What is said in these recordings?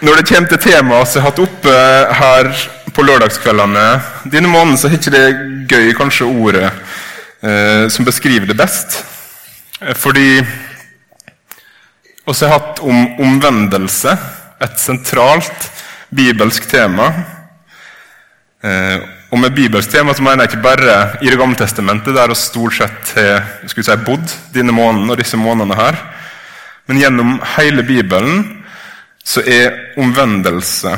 når det kommer til temaet vi har hatt oppe her på lørdagskveldene denne måneden, så er ikke det gøy, kanskje, ordet eh, som beskriver det best. Fordi fordi vi har hatt om omvendelse, et sentralt bibelsk tema. Eh, og med bibelsk tema så mener jeg ikke bare i Det gamle testamentet, der vi stort sett har si, bodd denne måneden og disse månedene her. Men gjennom hele Bibelen så er omvendelse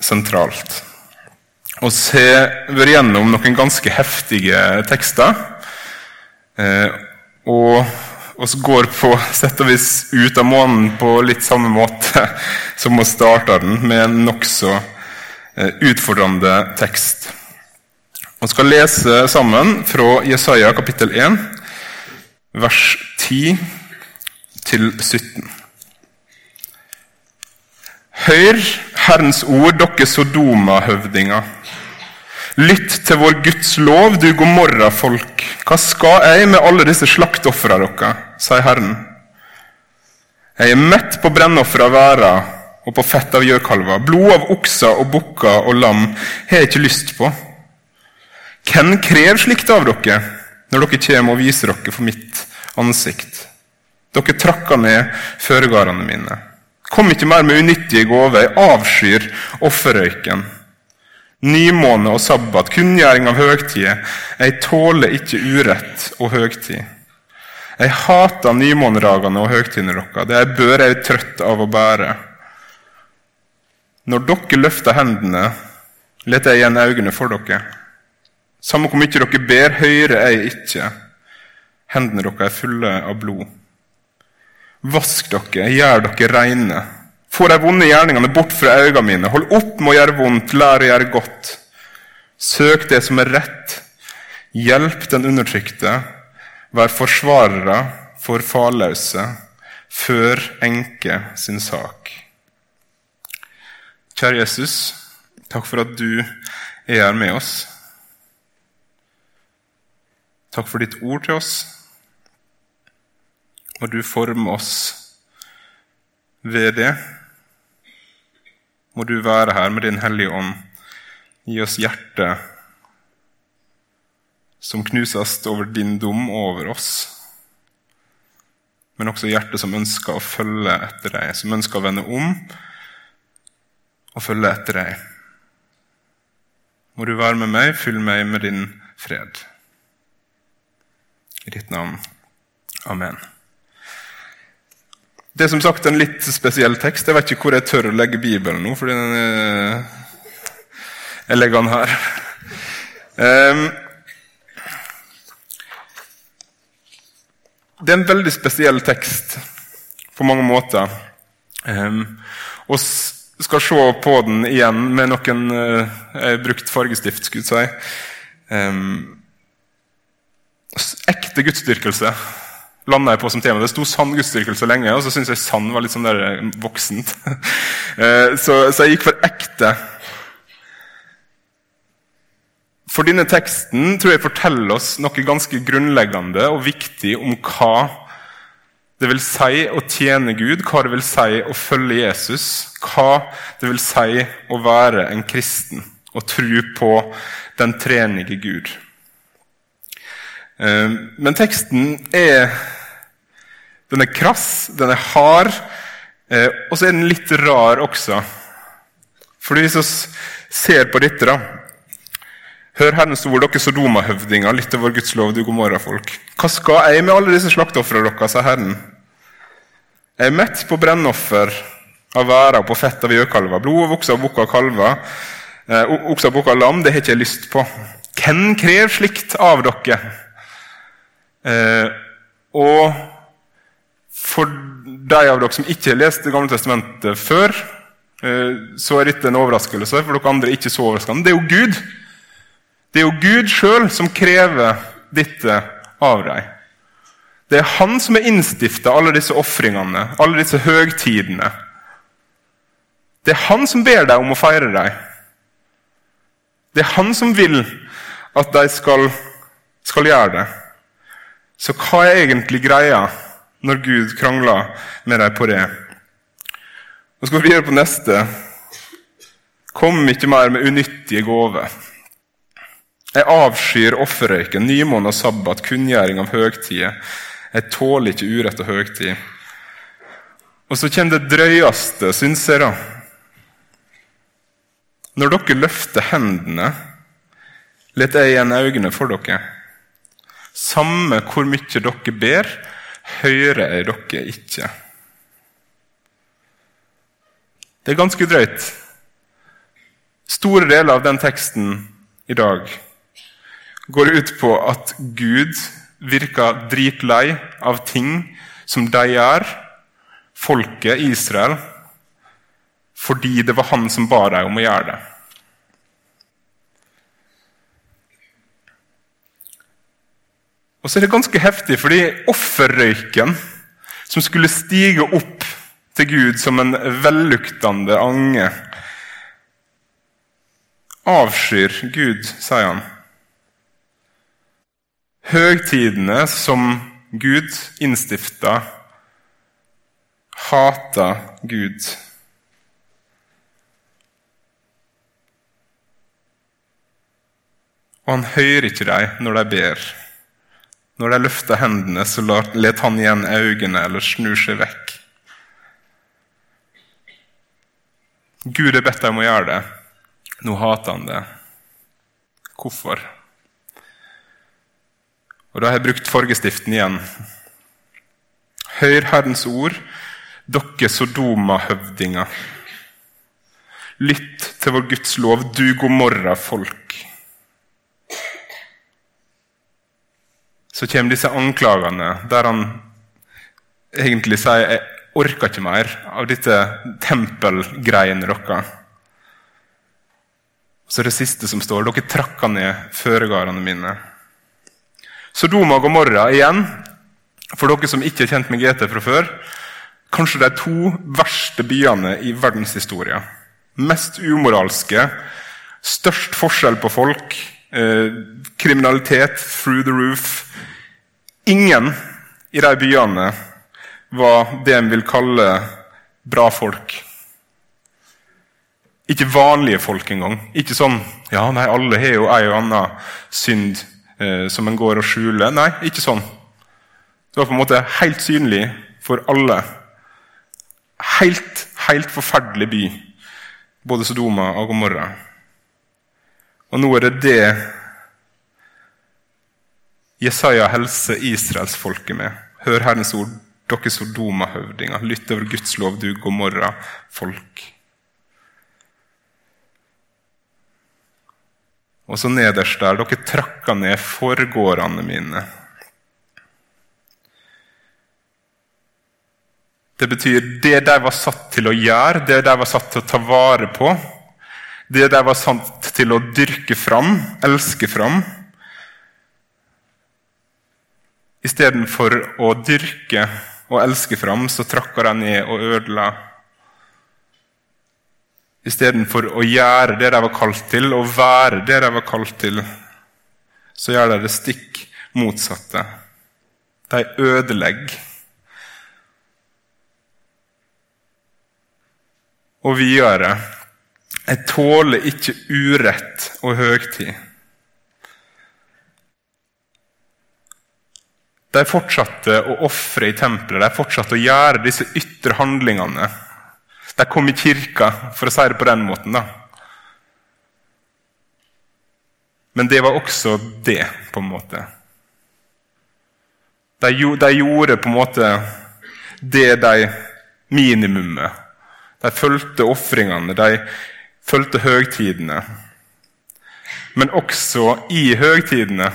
sentralt. Vi har vært gjennom noen ganske heftige tekster. Eh, og vi går på sett og vis ut av månen på litt samme måte som vi starta den, med en nokså eh, utfordrende tekst. Vi skal lese sammen fra Jesaja kapittel 1, vers 10 til 17. Hør Herrens ord, dere Sodoma-høvdinger. Lytt til vår Guds lov, du Gomorra-folk. Hva skal jeg med alle disse slaktofra dere, sier Herren. Jeg er mett på brennoffer av væra og på fett av gjøkalver. Blod av okser og bukker og lam har jeg ikke lyst på. Hvem krever slikt av dere når dere kommer og viser dere for mitt ansikt? Dere trakker ned føregardene mine. Kom ikke mer med unyttige gaver. Jeg avskyr offerrøyken. Nymåne og sabbat, kunngjøring av høgtider. Jeg tåler ikke urett og høgtid. Jeg hater nymåneragene og høgtidene deres. Det er bør jeg trøtt av å bære. Når dere løfter hendene, leter jeg igjen øynene for dere. Samme hvor mye dere ber, hører jeg ikke. Hendene deres er fulle av blod. Vask dere, gjør dere reine. Få de vonde gjerningene bort fra øynene mine. Hold opp med å gjøre vondt, lær å gjøre godt. Søk det som er rett. Hjelp den undertrykte. Vær forsvarere for farløse. Før enke sin sak. Kjære Jesus, takk for at du er her med oss. Takk for ditt ord til oss. Og du former oss ved det. Må du være her med Din Hellige Ånd. Gi oss hjerte som knuses over din dom over oss. Men også hjerte som ønsker å følge etter deg, som ønsker å vende om og følge etter deg. Må du være med meg, fyll meg med din fred. I ditt navn. Amen. Det er som sagt en litt spesiell tekst. Jeg vet ikke hvor jeg tør å legge Bibelen nå, fordi er, jeg legger den her. Um, det er en veldig spesiell tekst på mange måter. Um, og skal se på den igjen med noen uh, brukt fargestift, skulle jeg si. Um, ekte gudsdyrkelse landa jeg på som tema. Det sto sann gudsdyrkelse lenge, og så syntes jeg sann var litt sånn der eh, voksent. Eh, så, så, jeg gikk for ekte. For denne teksten tror jeg forteller oss noe ganske grunnleggende og viktig om hva det vil si å tjene Gud, hva det vil si å følge Jesus, hva det vil si å være en kristen og tro på den trenige Gud. Eh, men teksten er den er krass, den er hard, eh, og så er den litt rar også. For hvis vi ser på dette, da Hør Herrens ord, dere Sodoma-høvdinger, litt av vår Guds lov, du god morgen, folk. Hva skal jeg med alle disse slakteofrene deres, sa Herren. Jeg er mett på brennoffer av væra og på fett av gjøkalver, blod av okser og bukker og kalver, eh, okser og bukker og lam, det har ikke jeg lyst på. Hvem krever slikt av dere? Eh, og for de av dere som ikke har lest Det gamle testamentet før, eh, så er dette en overraskelse. For dere andre er ikke så overraskende. Det er jo Gud. Det er jo Gud sjøl som krever dette av deg. Det er Han som har innstifta alle disse ofringene, alle disse høgtidene. Det er Han som ber deg om å feire dem. Det er Han som vil at de skal, skal gjøre det. Så hva er egentlig greia når Gud krangler med deg på det? Nå skal vi gjøre på neste. Kom ikke mer med unyttige gaver. Jeg avskyr offerrøyken, nymåne og sabbat, kunngjøring av høgtider. Jeg tåler ikke urett og høgtid. Og så kommer det drøyeste, syns jeg, da. Når dere løfter hendene, let jeg igjen øynene for dere. Samme hvor mye dere ber, hører jeg dere ikke. Det er ganske drøyt. Store deler av den teksten i dag går ut på at Gud virker dritlei av ting som de gjør, folket Israel, fordi det var han som ba dem om å gjøre det. Og så er det ganske heftig, fordi offerrøyken som skulle stige opp til Gud som en velluktende ange. Avskyr Gud, sier han. Høgtidene som Gud innstifta, hater Gud. Og han hører ikke dem når de ber. Når de løfter hendene, så let han igjen øynene eller snur seg vekk. Gud har bedt deg om å gjøre det. Nå hater han det. Hvorfor? Og Da har jeg brukt fargestiften igjen. Hør Herrens ord, dere Sodoma-høvdinger. Lytt til vår Guds lov, du Gomorra-folk. Så kommer disse anklagene, der han egentlig sier jeg orker ikke mer av dette tempelgreiene deres. Så det siste som står dere trakka ned føregardene mine. Sodoma og Gomorra igjen, for dere som ikke er kjent med GT fra før, kanskje de to verste byene i verdenshistoria. Mest umoralske, størst forskjell på folk, kriminalitet through the roof. Ingen i de byene var det en vil kalle bra folk. Ikke vanlige folk engang. Ikke sånn ja, nei, alle har jo ei og anna synd eh, som en går og skjuler. Nei, ikke sånn. Det var på en måte helt synlig for alle. Helt, helt forferdelig by, både Sodoma og Gomorra. Og nå er det det Jesaja helser israelsfolket med. Hør Herrens ord dere Sodoma-høvdinger, lytt over Guds lov, du Gomorra-folk. Og så nederst der dere trakka ned forgårdene mine. Det betyr det de var satt til å gjøre, det de var satt til å ta vare på, det der var sant til å dyrke fram, elske fram. Istedenfor å dyrke og elske fram, så trakka de ned og ødela. Istedenfor å gjøre det de var kalt til, og være det de var kalt til, så gjør de det stikk motsatte. De ødelegger. Og videre Jeg tåler ikke urett og høgtid. De fortsatte å ofre i tempelet, de fortsatte å gjøre disse ytre handlingene. De kom i kirka, for å si det på den måten. da. Men det var også det, på en måte. De, de gjorde på en måte det de minimumet. De fulgte ofringene, de fulgte høgtidene. Men også i høgtidene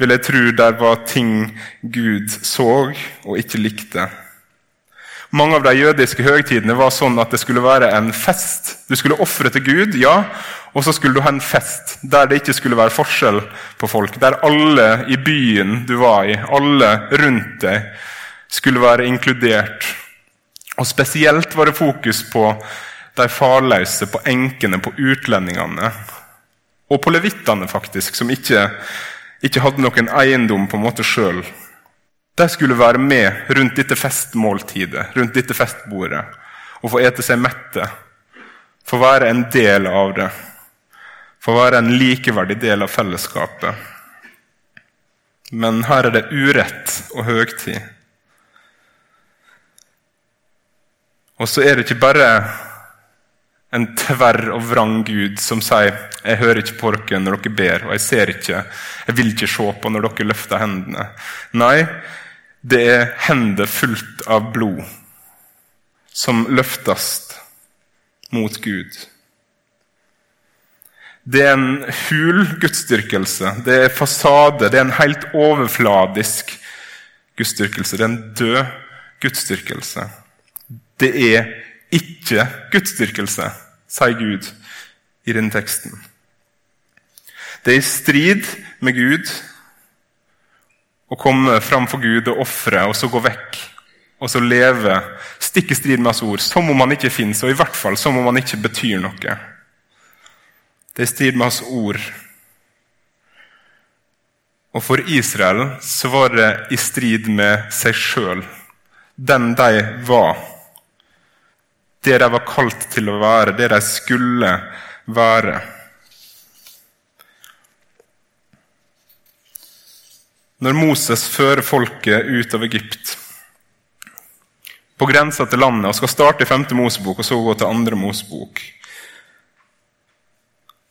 vil jeg tro der var ting Gud så og ikke likte. Mange av de jødiske høgtidene var sånn at det skulle være en fest. Du skulle ofre til Gud, ja, og så skulle du ha en fest der det ikke skulle være forskjell på folk. Der alle i byen du var i, alle rundt deg, skulle være inkludert. Og Spesielt var det fokus på de farløse, på enkene, på utlendingene. Og på levittene, faktisk, som ikke ikke hadde noen eiendom på en måte sjøl. De skulle være med rundt dette festmåltidet, rundt dette festbordet, og få ete seg mette. få være en del av det. Få være en likeverdig del av fellesskapet. Men her er det urett og høgtid. Og så er det ikke bare en tverr og vrang Gud som sier 'Jeg hører ikke på dere når dere ber', og 'jeg ser ikke, jeg vil ikke se på når dere løfter hendene'. Nei, det er hender fullt av blod som løftes mot Gud. Det er en hul gudsdyrkelse. Det er fasade. Det er en helt overfladisk gudsdyrkelse. Det er en død gudsdyrkelse. Det er ikke gudsdyrkelse, sier Gud i denne teksten. Det er i strid med Gud å komme framfor Gud og ofre, og så gå vekk. Og så leve stikk i strid med hans ord, som om han ikke fins, og i hvert fall som om han ikke betyr noe. Det er i strid med hans ord. Og for Israel så var det i strid med seg sjøl, den de var det de var kalt til å være, det de skulle være. Når Moses fører folket ut av Egypt, på grensa til landet, og skal starte i 5. Mosebok og så gå til 2. Mosebok,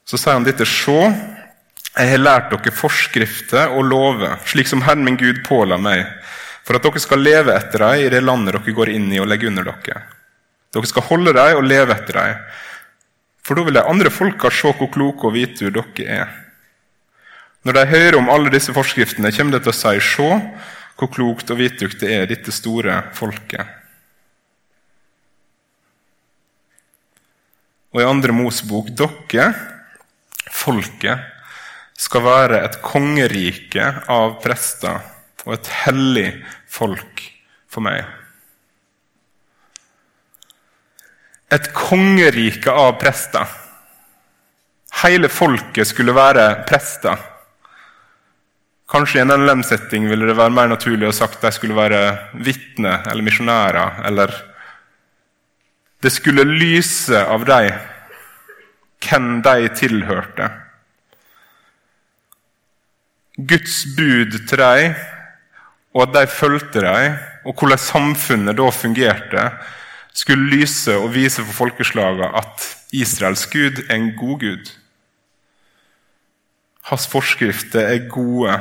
så sier han dette Se, jeg har lært dere forskrifter og lover, slik som Herren min Gud påla meg, for at dere skal leve etter dem i det landet dere går inn i og legger under dere. Dere skal holde dem og leve etter dem. For da vil de andre folka se hvor kloke og hvite dere er. Når de hører om alle disse forskriftene, kommer de til å si se hvor klokt og vidtukt det er, dette store folket. Og i andre Mosebok dere, folket, skal være et kongerike av prester og et hellig folk for meg. Et kongerike av prester. Hele folket skulle være prester. Kanskje i en NLM-setting ville det være mer naturlig å sagt at de skulle være vitner eller misjonærer. Eller det skulle lyse av dem hvem de tilhørte. Guds bud til dem, og at de fulgte dem, og hvordan samfunnet da fungerte, skulle lyse og vise for folkeslagene at Israels Gud er en god Gud. Hans forskrifter er gode.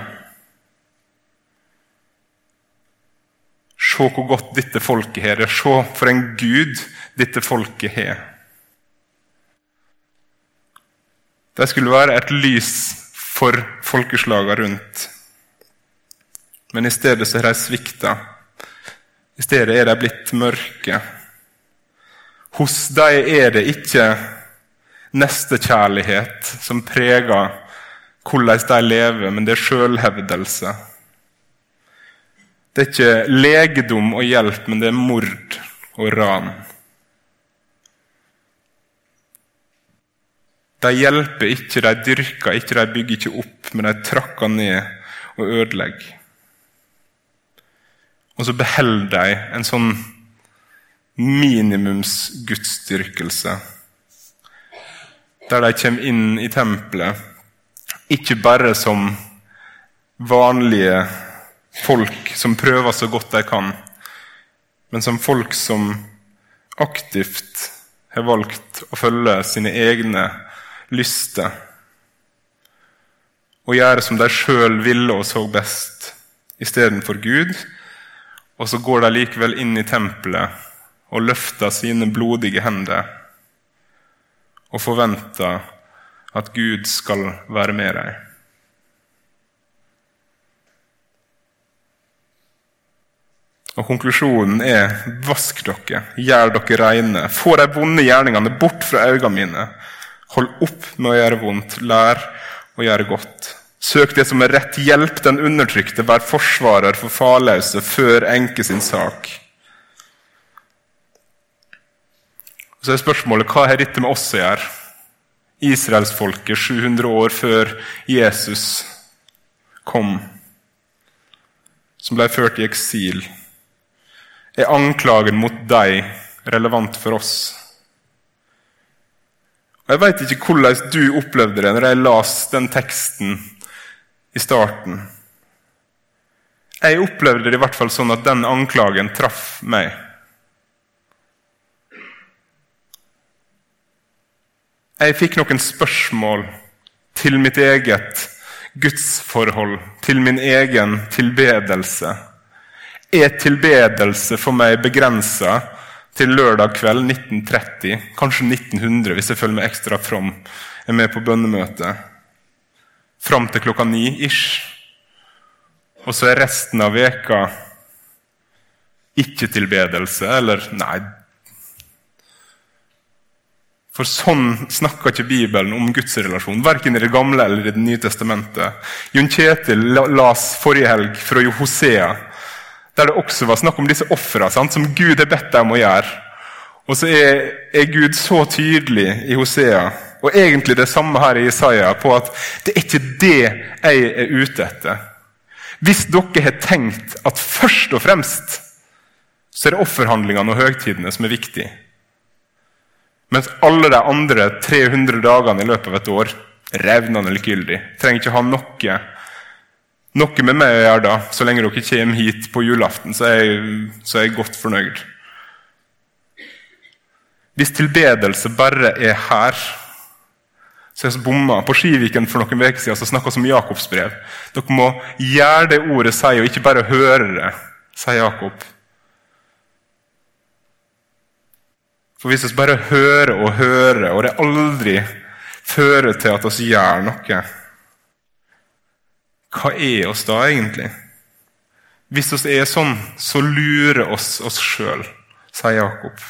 Se hvor godt dette folket har det. Se for en Gud dette folket har. De skulle være et lys for folkeslagene rundt. Men i stedet så har de svikta. I stedet er de blitt mørke. Hos dem er det ikke nestekjærlighet som preger hvordan de lever, men det er sjølhevdelse. Det er ikke legedom og hjelp, men det er mord og ran. De hjelper ikke, de dyrker ikke, de bygger ikke opp, men de trakker ned og ødelegger. Og så beholder de en sånn minimumsgudsdyrkelse. Der de kommer inn i tempelet, ikke bare som vanlige folk som prøver så godt de kan, men som folk som aktivt har valgt å følge sine egne lyster og gjøre som de sjøl ville og så best, istedenfor Gud. Og så går de likevel inn i tempelet og løfta sine blodige hender og forventa at Gud skal være med dem. Og Konklusjonen er vask dere, gjør dere reine, få de vonde gjerningene bort fra øynene mine. Hold opp med å gjøre vondt, lær å gjøre godt. Søk det som er rett, hjelp den undertrykte, vær forsvarer for farløse, før enke sin sak. Så er spørsmålet hva har dette med oss å gjøre? Israelsfolket 700 år før Jesus kom, som ble ført i eksil. Er anklagen mot deg relevant for oss? Og Jeg veit ikke hvordan du opplevde det når jeg las den teksten i starten. Jeg opplevde det i hvert fall sånn at den anklagen traff meg. Jeg fikk noen spørsmål til mitt eget gudsforhold, til min egen tilbedelse. Er tilbedelse for meg begrensa til lørdag kveld 1930, kanskje 1900 hvis jeg føler meg ekstra from, er med på bønnemøte. Fram til klokka ni ish. Og så er resten av veka ikke-tilbedelse, eller nei For sånn snakker ikke Bibelen om Guds relasjon, verken i Det gamle eller i Det nye testamentet. Jon Kjetil las forrige helg fra Hosea der det også var snakk om disse ofrene som Gud har bedt dem å gjøre. Og så er, er, Gud så tydelig i Hosea, og egentlig det samme her i Isaiah, på at det er ikke det jeg er ute etter. Hvis dere har tenkt at først og fremst så er det offerhandlingene og høgtidene som er viktige, mens alle de andre 300 dagene i løpet av et år revnende likegyldig, trenger ikke ha noe noe med meg å gjøre da. Så lenge dere kommer hit på julaften, så er jeg, så er jeg godt fornøyd. Hvis tilbedelse bare er her, så er vi bomma. På Skiviken for noen uker siden så snakka vi om Jakobs brev. Dere må gjøre det ordet sier, og ikke bare høre det, sier Jakob. For hvis vi bare hører og hører, og det aldri fører til at vi gjør noe hva er oss da, egentlig? Hvis oss er sånn, så lurer oss oss sjøl, sier Jakob.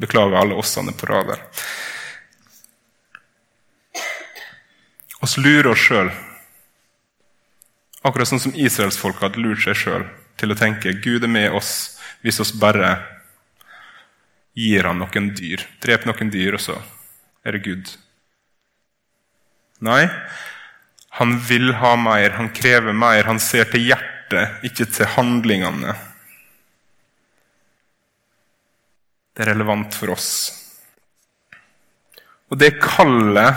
Beklager alle ossene på rad der. Oss lurer oss sjøl. Akkurat sånn som israelsfolket hadde lurt seg sjøl til å tenke Gud er med oss hvis oss bare gir han noen dyr. Drep noen dyr, og så er det Gud. Nei, han vil ha mer, han krever mer, han ser til hjertet, ikke til handlingene. Det er relevant for oss. Og det kallet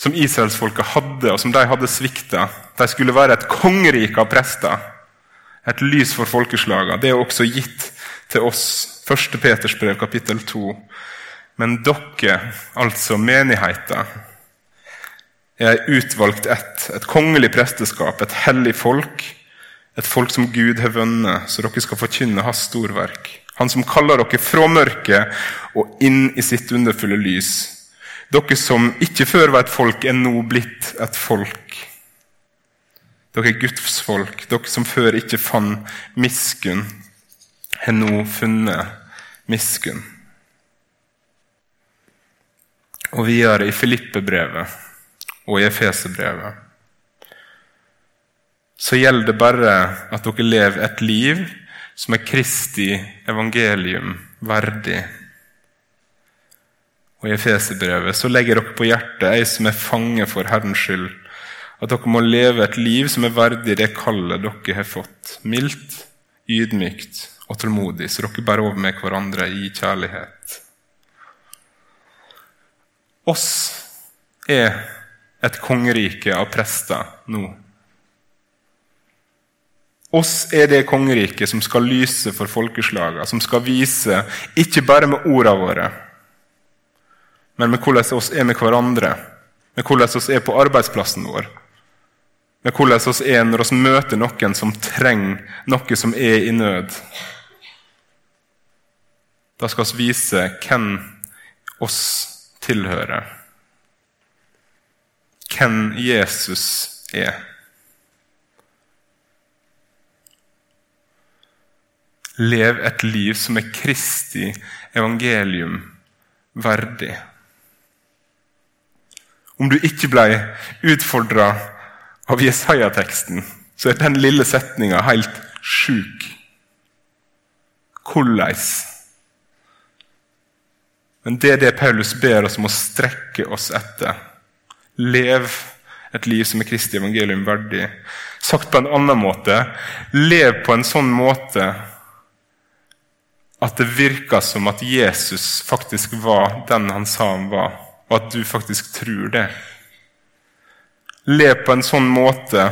som israelsfolket hadde, og som de hadde svikta De skulle være et kongerike av prester, et lys for folkeslagene. Det er også gitt til oss. 1. Peters brev, kapittel 2. Men dere, altså menigheten, er utvalgt ett, et kongelig presteskap, et hellig folk, et folk som Gud har vunnet, så dere skal forkynne hans storverk. Han som kaller dere fra mørket og inn i sitt underfulle lys. Dere som ikke før var et folk, er nå blitt et folk. Dere er Guds folk. Dere som før ikke fant miskunn, har nå funnet miskunn. Og videre i Filippe-brevet og i Efeserbrevet, så gjelder det bare at dere lever et liv som er Kristi evangelium verdig. Og I Efeserbrevet så legger dere på hjertet, ei som er fange for Herrens skyld, at dere må leve et liv som er verdig det kallet dere har fått. Mildt, ydmykt og tålmodig, så dere bærer over med hverandre i kjærlighet. Oss er et kongerike av prester nå. Oss er det kongeriket som skal lyse for folkeslagene, som skal vise, ikke bare med ordene våre, men med hvordan oss er med hverandre, med hvordan oss er på arbeidsplassen vår, med hvordan oss er når vi møter noen som trenger noe som er i nød. Da skal vi vise hvem oss tilhører hvem Jesus er. Lev et liv som er Kristi evangelium verdig. Om du ikke ble utfordra av Jesaja-teksten, så er den lille setninga helt sjuk. Hvordan? Men det er det Paulus ber oss om å strekke oss etter. Lev et liv som er Kristi evangelium verdig. Sagt på en annen måte lev på en sånn måte at det virker som at Jesus faktisk var den han sa han var. og at du faktisk tror det. Lev på en sånn måte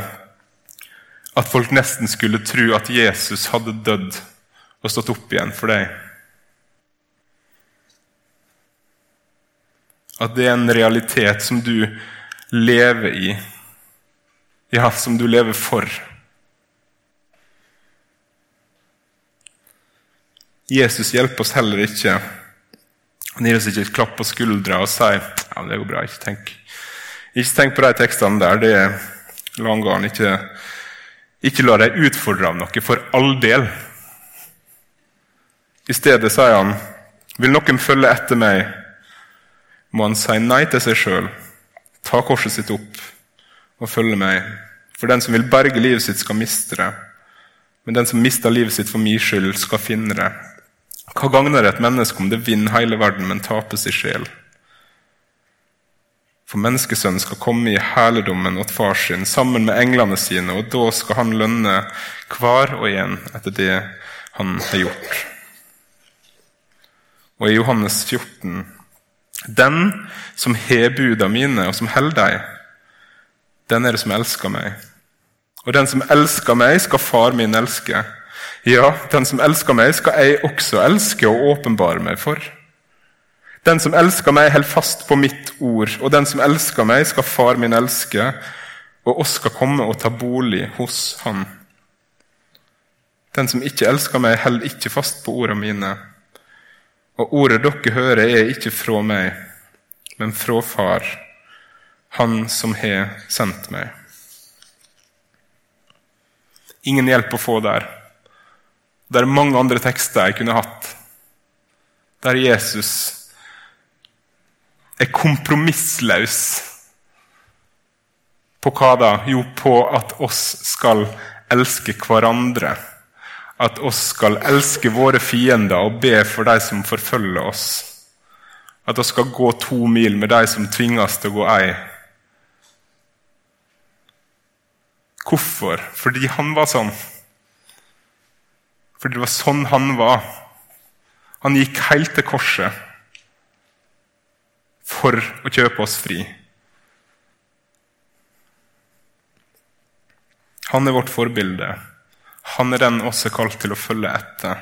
at folk nesten skulle tro at Jesus hadde dødd og stått opp igjen for deg. At det er en realitet som du lever i, ja, som du lever for. Jesus hjelper oss heller ikke. Han gir oss ikke et klapp på skuldra og sier ja, det går bra, ikke tenk. Ikke tenk på de tekstene der. Det langer han ikke. Ikke la deg utfordre av noe, for all del. I stedet sier han, vil noen følge etter meg, må han si nei til seg sjøl, ta korset sitt opp og følge meg. For den som vil berge livet sitt, skal miste det. Men den som mister livet sitt for min skyld, skal finne det. Hva gagner et menneske om det vinner hele verden, men taper sin sjel? For menneskesønnen skal komme i herligdommen åt far sin sammen med englene sine, og da skal han lønne hver og en etter det han har gjort. Og i Johannes 14.: Den som har buda mine, og som holder dem, den er det som elsker meg. Og den som elsker meg, skal far min elske. Ja, den som elsker meg, skal jeg også elske og åpenbare meg for. Den som elsker meg, holder fast på mitt ord, og den som elsker meg, skal far min elske, og oss skal komme og ta bolig hos han. Den som ikke elsker meg, holder ikke fast på ordene mine. Og ordet dere hører, er ikke fra meg, men fra Far, Han som har sendt meg. Ingen hjelp å få der. Det er mange andre tekster jeg kunne hatt, der Jesus er kompromissløs. På hva da? Jo, på at oss skal elske hverandre. At oss skal elske våre fiender og be for de som forfølger oss. At oss skal gå to mil med de som tvinges til å gå ei. Hvorfor? Fordi han var sånn. Fordi det var sånn han var. Han gikk helt til korset for å kjøpe oss fri. Han er vårt forbilde. Han er den også kalt til å følge etter.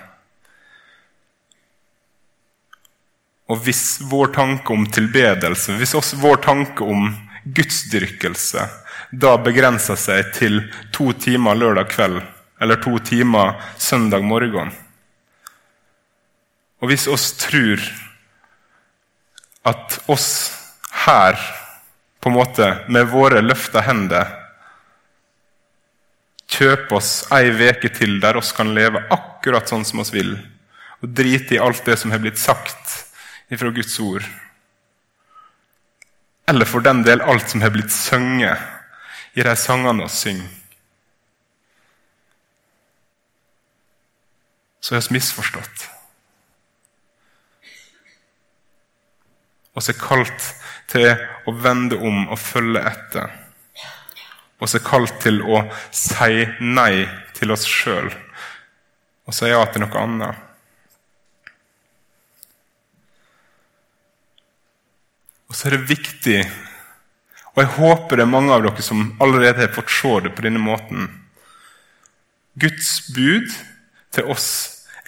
Og hvis vår tanke om tilbedelse, hvis også vår tanke om gudsdyrkelse da begrenser seg til to timer lørdag kveld eller to timer søndag morgen. Og hvis oss tror at oss her, på en måte med våre løfta hender, kjøper oss ei veke til der oss kan leve akkurat sånn som oss vil, og drite i alt det som har blitt sagt ifra Guds ord, eller for den del alt som har blitt sunget i de sangene vi synger, så er vi misforstått. Så er kalt til å vende om og følge etter. Og så er kalt til å si nei til oss sjøl og si ja til noe annet. Og så er det viktig, og jeg håper det er mange av dere som allerede har fått se det på denne måten Guds bud til oss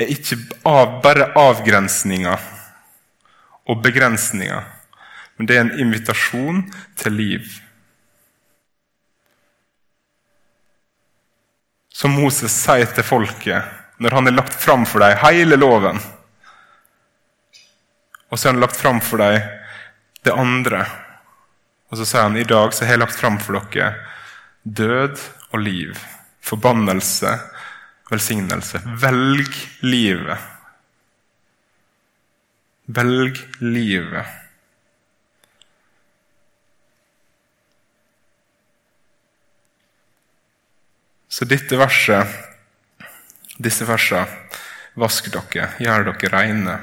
er ikke av, bare avgrensninger og begrensninger, men det er en invitasjon til liv. Som Moses sier til folket når han har lagt fram for dem hele loven. Og så har han lagt fram for dem det andre. Og så sier han i dag så har jeg lagt fram for dere død og liv, forbannelse velsignelse. Velg livet. Velg livet. Så dette verset, disse versene Vask dere, gjør dere reine.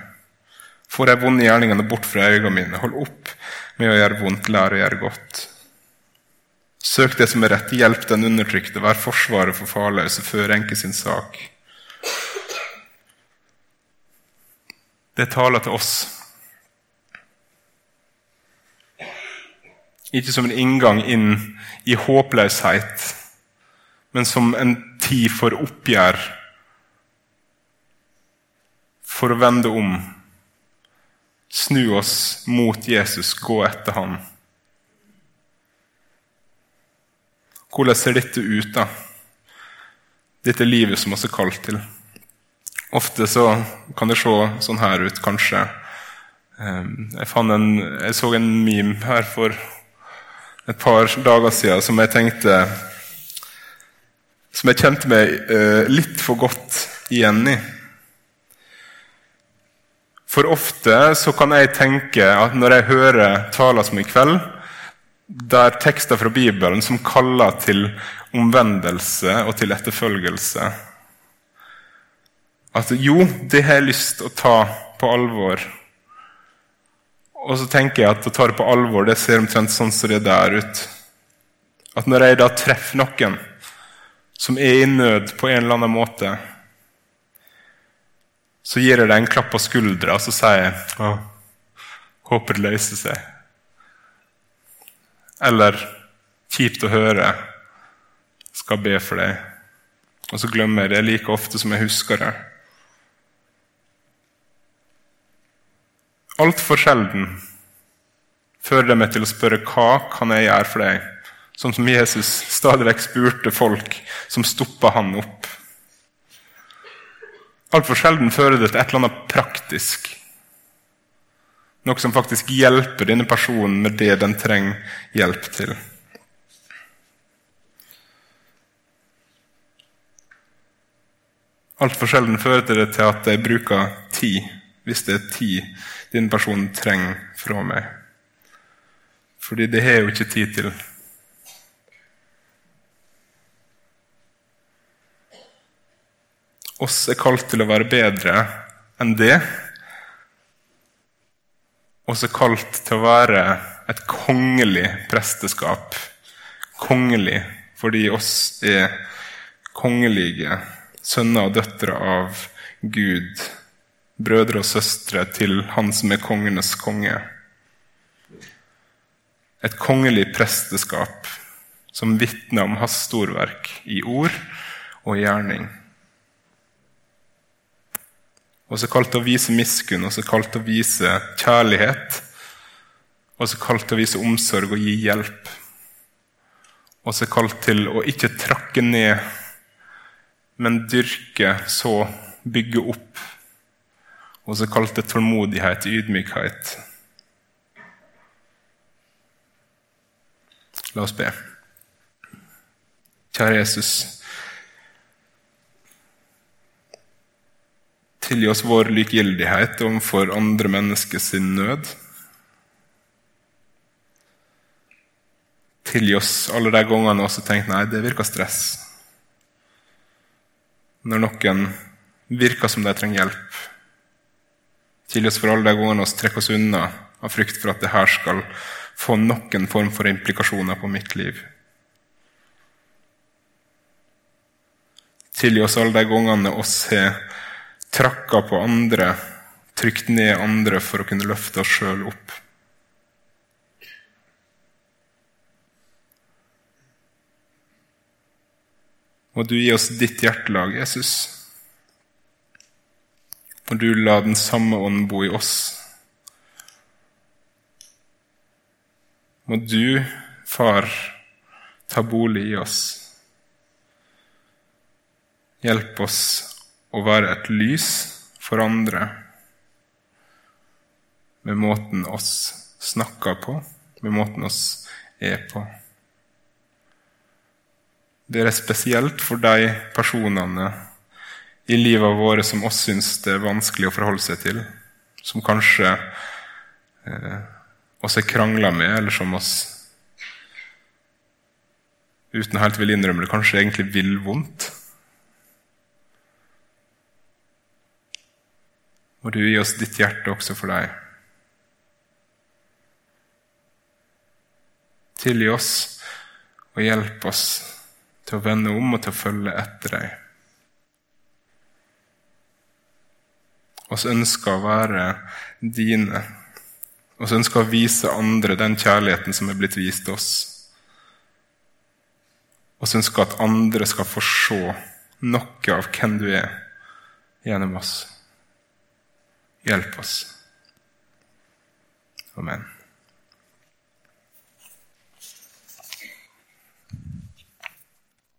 Få de vonde gjerningene bort fra øynene mine. Hold opp med å gjøre vondt, lær å gjøre godt. Søk det som er rett, hjelp den undertrykte, vær forsvaret for farløse, før enke sin sak. Det taler til oss. Ikke som en inngang inn i håpløshet, men som en tid for oppgjør. For å vende om. Snu oss mot Jesus, gå etter ham. Hvordan ser dette ut, da? Dette livet som vi er kalt til. Ofte så kan det se sånn her ut, kanskje. Ehm, jeg, en, jeg så en meme her for et par dager siden som jeg tenkte Som jeg kjente meg eh, litt for godt igjen i. For ofte så kan jeg tenke at når jeg hører taler som i kveld, der tekster fra Bibelen som kaller til omvendelse og til etterfølgelse At jo, det har jeg lyst til å ta på alvor. Og så tenker jeg at å ta det på alvor det ser omtrent sånn som det der ut. At når jeg da treffer noen som er i nød på en eller annen måte, så gir jeg deg en klapp på skuldra og så sier jeg, å, håper det løser seg. Eller kjipt å høre, skal be for deg. Og så glemmer jeg det like ofte som jeg husker det. Altfor sjelden fører det meg til å spørre hva kan jeg gjøre for deg, sånn som Jesus stadig vekk spurte folk som stoppa han opp. Altfor sjelden fører det til et eller annet praktisk. Noe som faktisk hjelper denne personen med det den trenger hjelp til. Altfor sjelden fører det til at jeg bruker tid, hvis det er tid denne personen trenger fra meg. Fordi det har jeg jo ikke tid til. Oss er kalt til å være bedre enn det. Oss er kalt til å være et kongelig presteskap. Kongelig fordi oss er kongelige sønner og døtre av Gud brødre og søstre til Han som er kongenes konge. Et kongelig presteskap som vitner om hans storverk i ord og gjerning. Også kalt til å vise miskunn, og så kalt til å vise kjærlighet. Og så kalt til å vise omsorg og gi hjelp. Og så kalt til å ikke trakke ned, men dyrke, så bygge opp og så kalt til tålmodighet ydmykhet. La oss be. Kjære Jesus. Tilgi oss vår likegyldighet overfor andre menneskers nød. Tilgi oss alle de gangene vi har tenkt nei, det virker stress. Når noen virker som de trenger hjelp. Tilgi oss for alle de gangene vi trekker oss unna av frykt for at det her skal få noen form for implikasjoner på mitt liv. Tilgi oss alle de gangene oss har trakka på andre, trykt ned andre for å kunne løfte oss sjøl opp. Må du gi oss ditt hjertelag, Jesus. Må du la den samme ånd bo i oss. Må du, Far, ta bolig i oss. Hjelp oss å være et lys for andre med måten oss snakker på, med måten oss er på. Det er spesielt for de personene i livet våre som oss syns det er vanskelig å forholde seg til. Som kanskje eh, oss er krangla med, eller som oss uten helt vil innrømme det, kanskje egentlig vil vondt. Må du gi oss ditt hjerte også for deg. Tilgi oss og hjelp oss til å vende om og til å følge etter deg. oss ønsker å være dine. Og så ønsker å vise andre den kjærligheten som er blitt vist oss. Og så ønsker at andre skal få se noe av hvem du er, gjennom oss. Hjelp oss. Amen.